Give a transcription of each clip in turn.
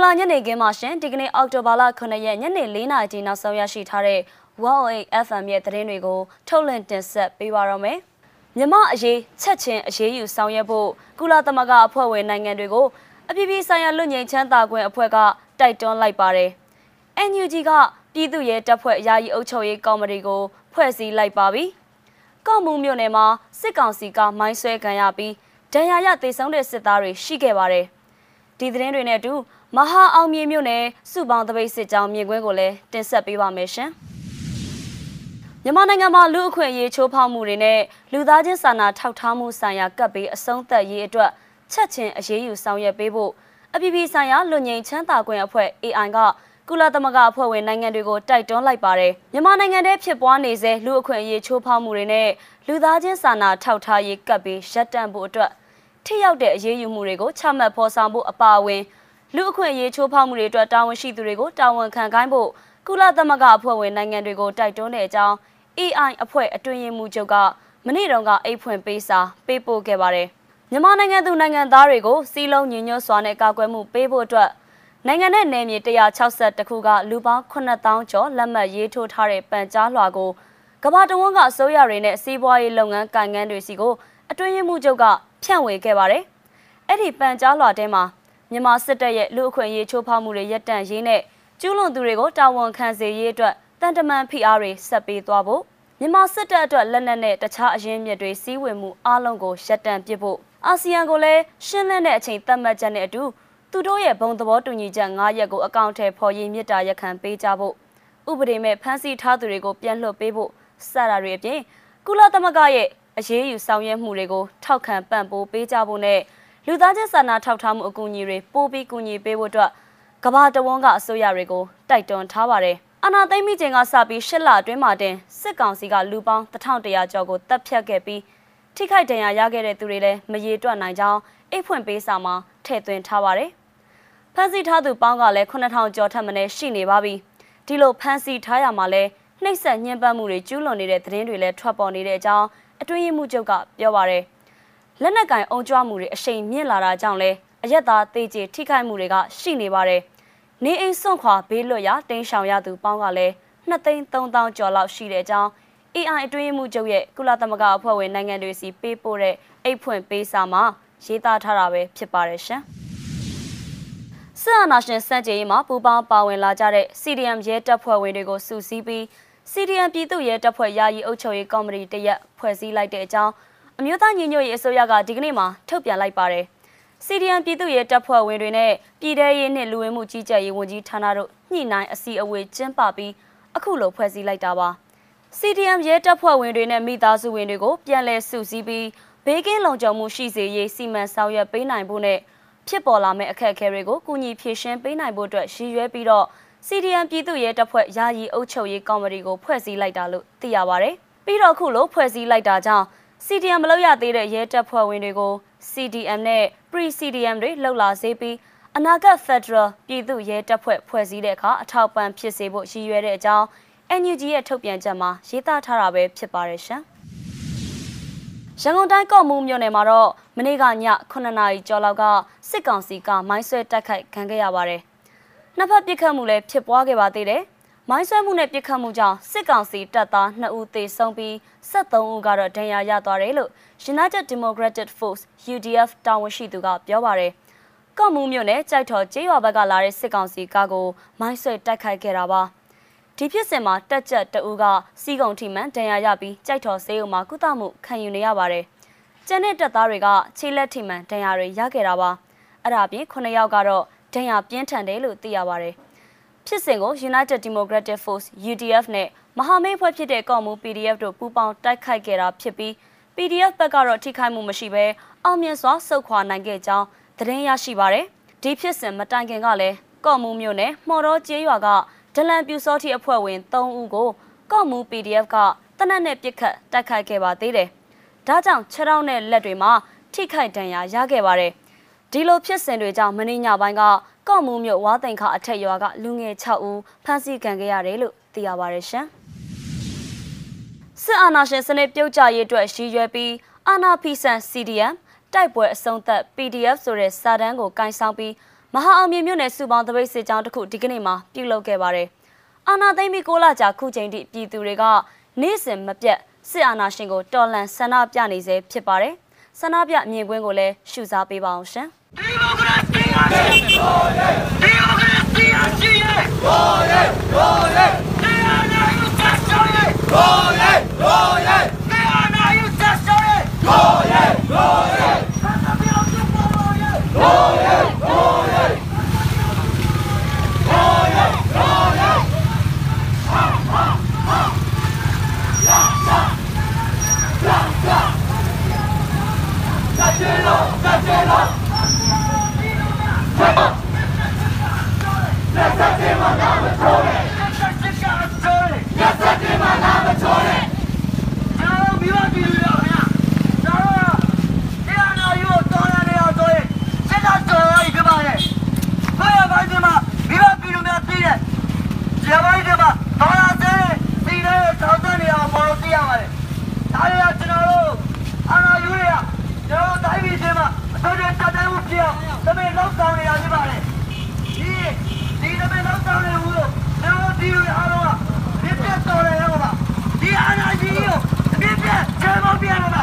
္ဂလာညနေခင်းမှာရှင်ဒီကနေ့အောက်တိုဘာလ9ရက်ညနေ4နာရီနောက်ဆုံးရရှိထားတဲ့108 FM ရဲ့သတင်းတွေကိုထုတ်လွှင့်တင်ဆက်ပေးပါရမယ်။မြမအရေးချက်ချင်းအရေးယူဆောင်ရွက်ဖို့ကုလသမဂ္ဂအဖွဲ့ဝင်နိုင်ငံတွေကိုအပြည်ပြည်ဆိုင်ရာလူငင်ချမ်းသာခွင့်အဖွဲ့ကတိုက်တွန်းလိုက်ပါတယ်။ NUG ကပြည်သူ့ရဲတပ်ဖွဲ့ယာယီအုပ်ချုပ်ရေးကော်မတီကိုဖွဲ့စည်းလိုက်ပါပြီ။ကော့မှုမြို့နယ်မှာစစ်ကောင်စီကမိုင်းဆွဲခံရပြီးဒဏ်ရာရသေဆုံးတဲ့စစ်သားတွေရှိခဲ့ပါတယ်။ဒီသတင်းတွေနဲ့အတူ မဟာအောင်မြေမြို့နယ်စုပေါင်းတပိတ်စစ်ကြောင်းမြင်ကွင်းကိုလည်းတင်ဆက်ပေးပါမယ်ရှင်။မြန်မာနိုင်ငံမှာလူအခွင့်အရေးချိုးဖောက်မှုတွေနဲ့လူသားချင်းစာနာထောက်ထားမှုဆိုင်ရာကပ်ပြီးအဆုံးသက်ရေးအတွက်ချက်ချင်းအရေးယူဆောင်ရွက်ပေးဖို့အပြည်ပြည်ဆိုင်ရာလူငင်ချမ်းသာခွင့်အဖွဲ့ AI ကကုလသမဂ္ဂအဖွဲ့ဝင်နိုင်ငံတွေကိုတိုက်တွန်းလိုက်ပါတယ်မြန်မာနိုင်ငံထဲဖြစ်ပွားနေစေလူအခွင့်အရေးချိုးဖောက်မှုတွေနဲ့လူသားချင်းစာနာထောက်ထားရေးကပ်ပြီးရပ်တန့်ဖို့အတွက်ထိရောက်တဲ့အရေးယူမှုတွေကိုချမှတ်ဖော်ဆောင်ဖို့အပါအဝင် လူအခွင့်အရေးချိုးဖောက်မှုတွေအတွက်တာဝန်ရှိသူတွေကိုတာဝန်ခံခိုင်းဖို့ကုလသမဂ္ဂအဖွဲ့ဝင်နိုင်ငံတွေကိုတိုက်တွန်းတဲ့အကြောင်း AI အဖွဲ့အတွင်းရေးမှူးချုပ်ကမနေ့တုန်းကအိတ်ဖွင့်ပေးစာပေးပို့ခဲ့ပါတယ်မြန်မာနိုင်ငံသူနိုင်ငံသားတွေကိုစီးလုံးညီညွတ်စွာနဲ့ကာကွယ်မှုပေးဖို့အတွက်နိုင်ငံနဲ့နယ်မြေ160ခုကလူပေါင်း9000ကျော်လက်မှတ်ရေးထိုးထားတဲ့ပန်ကြားလွှာကိုကမ္ဘာတဝန်းကအစိုးရတွေနဲ့စီးပွားရေးလုပ်ငန်းကိုင်ငန်းတွေစီကိုအတွင်းရေးမှူးချုပ်ကဖြန့်ဝေခဲ့ပါတယ်။အဲ့ဒီပန်ကြားလွှာထဲမှာ မြန်မာစစ်တပ်ရဲ့လူအခွင့်အရေးချိုးဖောက်မှုတွေရပ်တန့်ရေးနဲ့ကျူးလွန်သူတွေကိုတာဝန်ခံစေရေးအတွက်တန်တမန်ဖိအားတွေဆက်ပေးသွားဖို့မြန်မာစစ်တပ်အတွက်လက်နက်နဲ့တခြားအရင်းမြစ်တွေစီးဝင်မှုအလုံးကိုရပ်တန့်ပစ်ဖို့အာဆီယံကိုလည်းရှင်းလင်းတဲ့အချိန်သတ်မှတ်ချက်နဲ့အတူသူတို့ရဲ့ဘုံသဘောတူညီချက်၅ရက်ကိုအကောင့်ထဲပေါ်ရေးမြစ်တာရက်ခံပေးကြဖို့ဥပဒေမဲ့ဖမ်းဆီးထားသူတွေကိုပြန်လွှတ်ပေးဖို့စတာတွေအပြင်ကုလသမဂ္ဂရဲ့အရေးယူဆောင်ရွက်မှုတွေကိုထောက်ခံပံ့ပိုးပေးကြဖို့နဲ့ လူသားချင်းစာနာထောက်ထားမှုအကူအညီတွေပို့ပြီးကူညီပေးဖို့အတွက်ကမ္ဘာတဝန်းကအစိုးရတွေကိုတိုက်တွန်းထားပါတယ်။အနာသိမ့်မိချိန်ကစပြီး၈လအတွင်းမှာတင်စစ်ကောင်စီကလူပေါင်း1100ကျော်ကိုတပ်ဖြတ်ခဲ့ပြီးထိခိုက်ဒဏ်ရာရခဲ့တဲ့သူတွေလည်းမရေတွက်နိုင်ကြောင်းအိတ်ဖွင့်ပေးစာမှာထည့်သွင်းထားပါတယ်။ဖမ်းဆီးထားသူပေါင်းကလည်း9000ကျော်ထက်မနည်းရှိနေပါပြီ။ဒီလိုဖမ်းဆီးထားရမှာလဲနှိပ်စက်ညှဉ်းပန်းမှုတွေကျူးလွန်နေတဲ့သတင်းတွေလည်းထွက်ပေါ်နေတဲ့အကြောင်းအတွင်းရေးမှူးချုပ်ကပြောပါရယ် လက်နက်ကင်အုံကြွမှုတွေအရှိန်မြင့်လာတာကြောင့်လဲအရက်သားတေးကျထိခိုက်မှုတွေကရှိနေပါတယ်။နေအိမ်စွန့်ခွာဘေးလွတ်ရာတင်းရှောင်ရသူပေါင်းကလည်း2သိန်း3000ကျော်လောက်ရှိတဲ့အကြောင်း AI အတွင်းမှုချုပ်ရဲ့ကုလသမဂ္ဂအဖွဲ့ဝင်နိုင်ငံတွေစီပေးပို့တဲ့အိတ်ဖွင့်ပေးစာမှာရေးသားထားတာပဲဖြစ်ပါတယ်ရှင်။စစ်အာဏာရှင်စန့်ကျင်ရေးမှာပူးပေါင်းပါဝင်လာကြတဲ့ CDM ရဲတပ်ဖွဲ့ဝင်တွေကိုစုစည်းပြီး CDM ပြည်သူ့ရဲတပ်ဖွဲ့ယာယီအုပ်ချုပ်ရေးကော်မတီတရက်ဖွဲ့စည်းလိုက်တဲ့အကြောင်း အမျိုးသားညီညွတ်ရေးအစိုးရကဒီကနေ့မှထုတ်ပြန်လိုက်ပါတယ်။ CDM ပြည်သူ့ရဲတပ်ဖွဲ့ဝင်တွေနဲ့ပြည်ထရေးနှင့်လူဝင်မှုကြီးကြပ်ရေးဝန်ကြီးဌာနတို့ညှိနှိုင်းအစည်းအဝေးကျင်းပပြီးအခုလိုဖွဲ့စည်းလိုက်တာပါ။ CDM ရဲတပ်ဖွဲ့ဝင်တွေနဲ့မိသားစုဝင်တွေကိုပြန်လည်စုစည်းပြီးဘေးကင်းလုံခြုံမှုရှိစေရေးစီမံဆောင်ရွက်ပေးနိုင်ဖို့နဲ့ဖြစ်ပေါ်လာမယ့်အခက်အခဲတွေကိုကုညီဖြေရှင်းပေးနိုင်ဖို့အတွက်ရည်ရွယ်ပြီးတော့ CDM ပြည်သူ့ရဲတပ်ဖွဲ့ယာယီအုပ်ချုပ်ရေးကော်မတီကိုဖွဲ့စည်းလိုက်တာလို့သိရပါဗျ။ပြီးတော့ခုလိုဖွဲ့စည်းလိုက်တာကြောင့် CDM မလုပ်ရသေးတဲ့ရဲတပ်ဖွဲ့ဝင်တွေကို CDM နဲ့ Pre-CDM တွေလှုပ်လာစေပြီးအနာဂတ် Federal ပြည်သူ့ရဲတပ်ဖွဲ့ဖွဲ့စည်းတဲ့အခါအထောက်ပံ့ဖြစ်စေဖို့ရည်ရွယ်တဲ့အကြောင်း NUG ရဲ့ထုတ်ပြန်ချက်မှာရေးသားထားတာပဲဖြစ်ပါတယ်ရှင်။ရန်ကုန်တိုင်းကော့မှုမြို့နယ်မှာတော့မနေ့ကည9နာရီကျော်လောက်ကစစ်ကောင်စီကမိုင်းဆွဲတိုက်ခိုက်ခံခဲ့ရပါတယ်။နှစ်ဖက်ပစ်ခတ်မှုလည်းဖြစ်ပွားခဲ့ပါသေးတယ်။ မိုင်းဆွဲမှုနဲ့ပစ်ခတ်မှုကြောင့်စစ်ကောင်စီတပ်သား2ဦးသေဆုံးပြီး73ဦးကတော့ဒဏ်ရာရသွားတယ်လို့ United Democratic Force UDF တာဝန်ရှိသူကပြောပါတယ်။ကော့မှုမြို့နယ်ကြိုက်တော်ကျေးရွာဘက်ကလာတဲ့စစ်ကောင်စီကားကိုမိုင်းဆွဲတိုက်ခိုက်ခဲ့တာပါ။ဒီဖြစ်စဉ်မှာတက်ကြက်တဦးကစီးကုံထိမှန်ဒဏ်ရာရပြီးကြိုက်တော်ဆေးရုံမှာကုသမှုခံယူနေရပါတယ်။ကျန်တဲ့တပ်သားတွေကခြေလက်ထိမှန်ဒဏ်ရာတွေရခဲ့တာပါ။အဲ့ဒါပြင်9ယောက်ကတော့ဒဏ်ရာပြင်းထန်တယ်လို့သိရပါတယ်။ ဖြစ်စဉ်ကို United Democratic Force UDF နဲ့မဟာမိတ်ဖွဲ့ဖြစ်တဲ့ကော်မူ PDF တို့ပူးပေါင်းတိုက်ခိုက်ခဲ့တာဖြစ်ပြီး PDF ဘက်ကတော့ထိခိုက်မှုမရှိဘဲအောင်မြင်စွာစုခွာနိုင်ခဲ့ကြောင်းသတင်းရရှိပါတယ်။ဒီဖြစ်စဉ်မတိုင်ခင်ကလည်းကော့မူမြို့နယ်မှော်တော်ကျေးရွာကဒလန်ပြူစောတိအဖွဲ့ဝင်3ဦးကိုကော့မူ PDF ကတနက်နဲ့ပြစ်ခတ်တိုက်ခိုက်ခဲ့ပါသေးတယ်။ဒါကြောင့်ခြေထောက်နဲ့လက်တွေမှာထိခိုက်ဒဏ်ရာရခဲ့ပါတယ်။ဒီလိုဖြစ်စဉ်တွေကြောင့်မင်းညပိုင်းက ကော့မူမြို့ဝါသိန်ခအထက်ရွာကလူငယ်6ဦးဖမ်းဆီးခံခဲ့ရတယ်လို့သိရပါတယ်ရှင်။စစ်အာဏာရှင်စနစ်ပြုတ်ကျရေးအတွက်ရည်ရွယ်ပြီးအာဏာဖီဆန် CDM တိုက်ပွဲအဆုံးသက် PDF ဆိုတဲ့စာတမ်းကိုကင်ဆောင်ပြီးမဟာအောင်မြေမြို့နယ်စုပေါင်းတပိတ်စစ်ကြောင်းတစ်ခုဒီကနေ့မှာပြုလုပ်ခဲ့ပါတယ်။အာနာသိမ့်ပြီး6လကြာခုချိန်ထိပြည်သူတွေကနေ့စဉ်မပြတ်စစ်အာဏာရှင်ကိုတော်လှန်ဆန္ဒပြနေစေဖြစ်ပါတယ်။ဆန္ဒပြမြင်ကွင်းကိုလည်းရှုစားပေးပါအောင်ရှင်။ 可以，可以，这样可以。可以，可以，这样能又加收益。可以，可以，这样能又加收益。可以，可以，反正没有结果。可以，可以，反正没有结果。下去了，下去了。Yes, I did my love, Tony! ကျွန်တော်မိဘပြည်သူတွေခင်ဗျာကျွန်တော်ကတရားနာယူကိုတော်ရနေအောင်ဆိုရင်စစ်တပ်တော်ရည်ပြပါရဲ့ဖယားပိုင်းဒီမှာမိဘပြည်သူများသိတဲ့ဇာပိုင်းဒီမှာတော်ရတဲ့ဒီတဲ့တောင်းတနေအောင်ပေါ်လို့သိရပါတယ်ဒါရီကကျွန်တော်တို့အာနာယူရကျွန်တော်တိုင်းပြည်ချင်းမှာ အစိုးရတပ်တိုင်းမှုပြောင်းသမီးလောက်ဆောင်နေရဖြစ်ပါတယ်ဒီဒီသမီးလောက်ဆောင်နေဘူးလို့ကျွန်တော်ဒီလိုအားလုံးကဒီပြတ်တော်ရရောပါဒီအာနာကြီးကိုပြည့်ပြည့်ချေမောပြရမှာ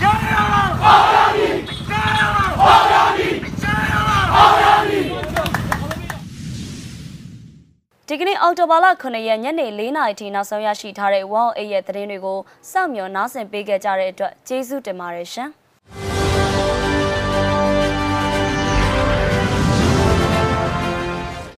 ကျဲရမှာဟောရပြီကျဲရမှာဟောရပြီကျဲရမှာဟောရပြီဒီကနေ့အောက်တိုဘာလ9ရက်ညနေ4နာရီထိနောက်ဆုံးရရှိထားတဲ့108ရဲ့သတင်းတွေကိုစောင့်မျှော်နားဆင်ပေးခဲ့ကြတဲ့အတွက်ကျေးဇူးတင်ပါတယ်ရှင်။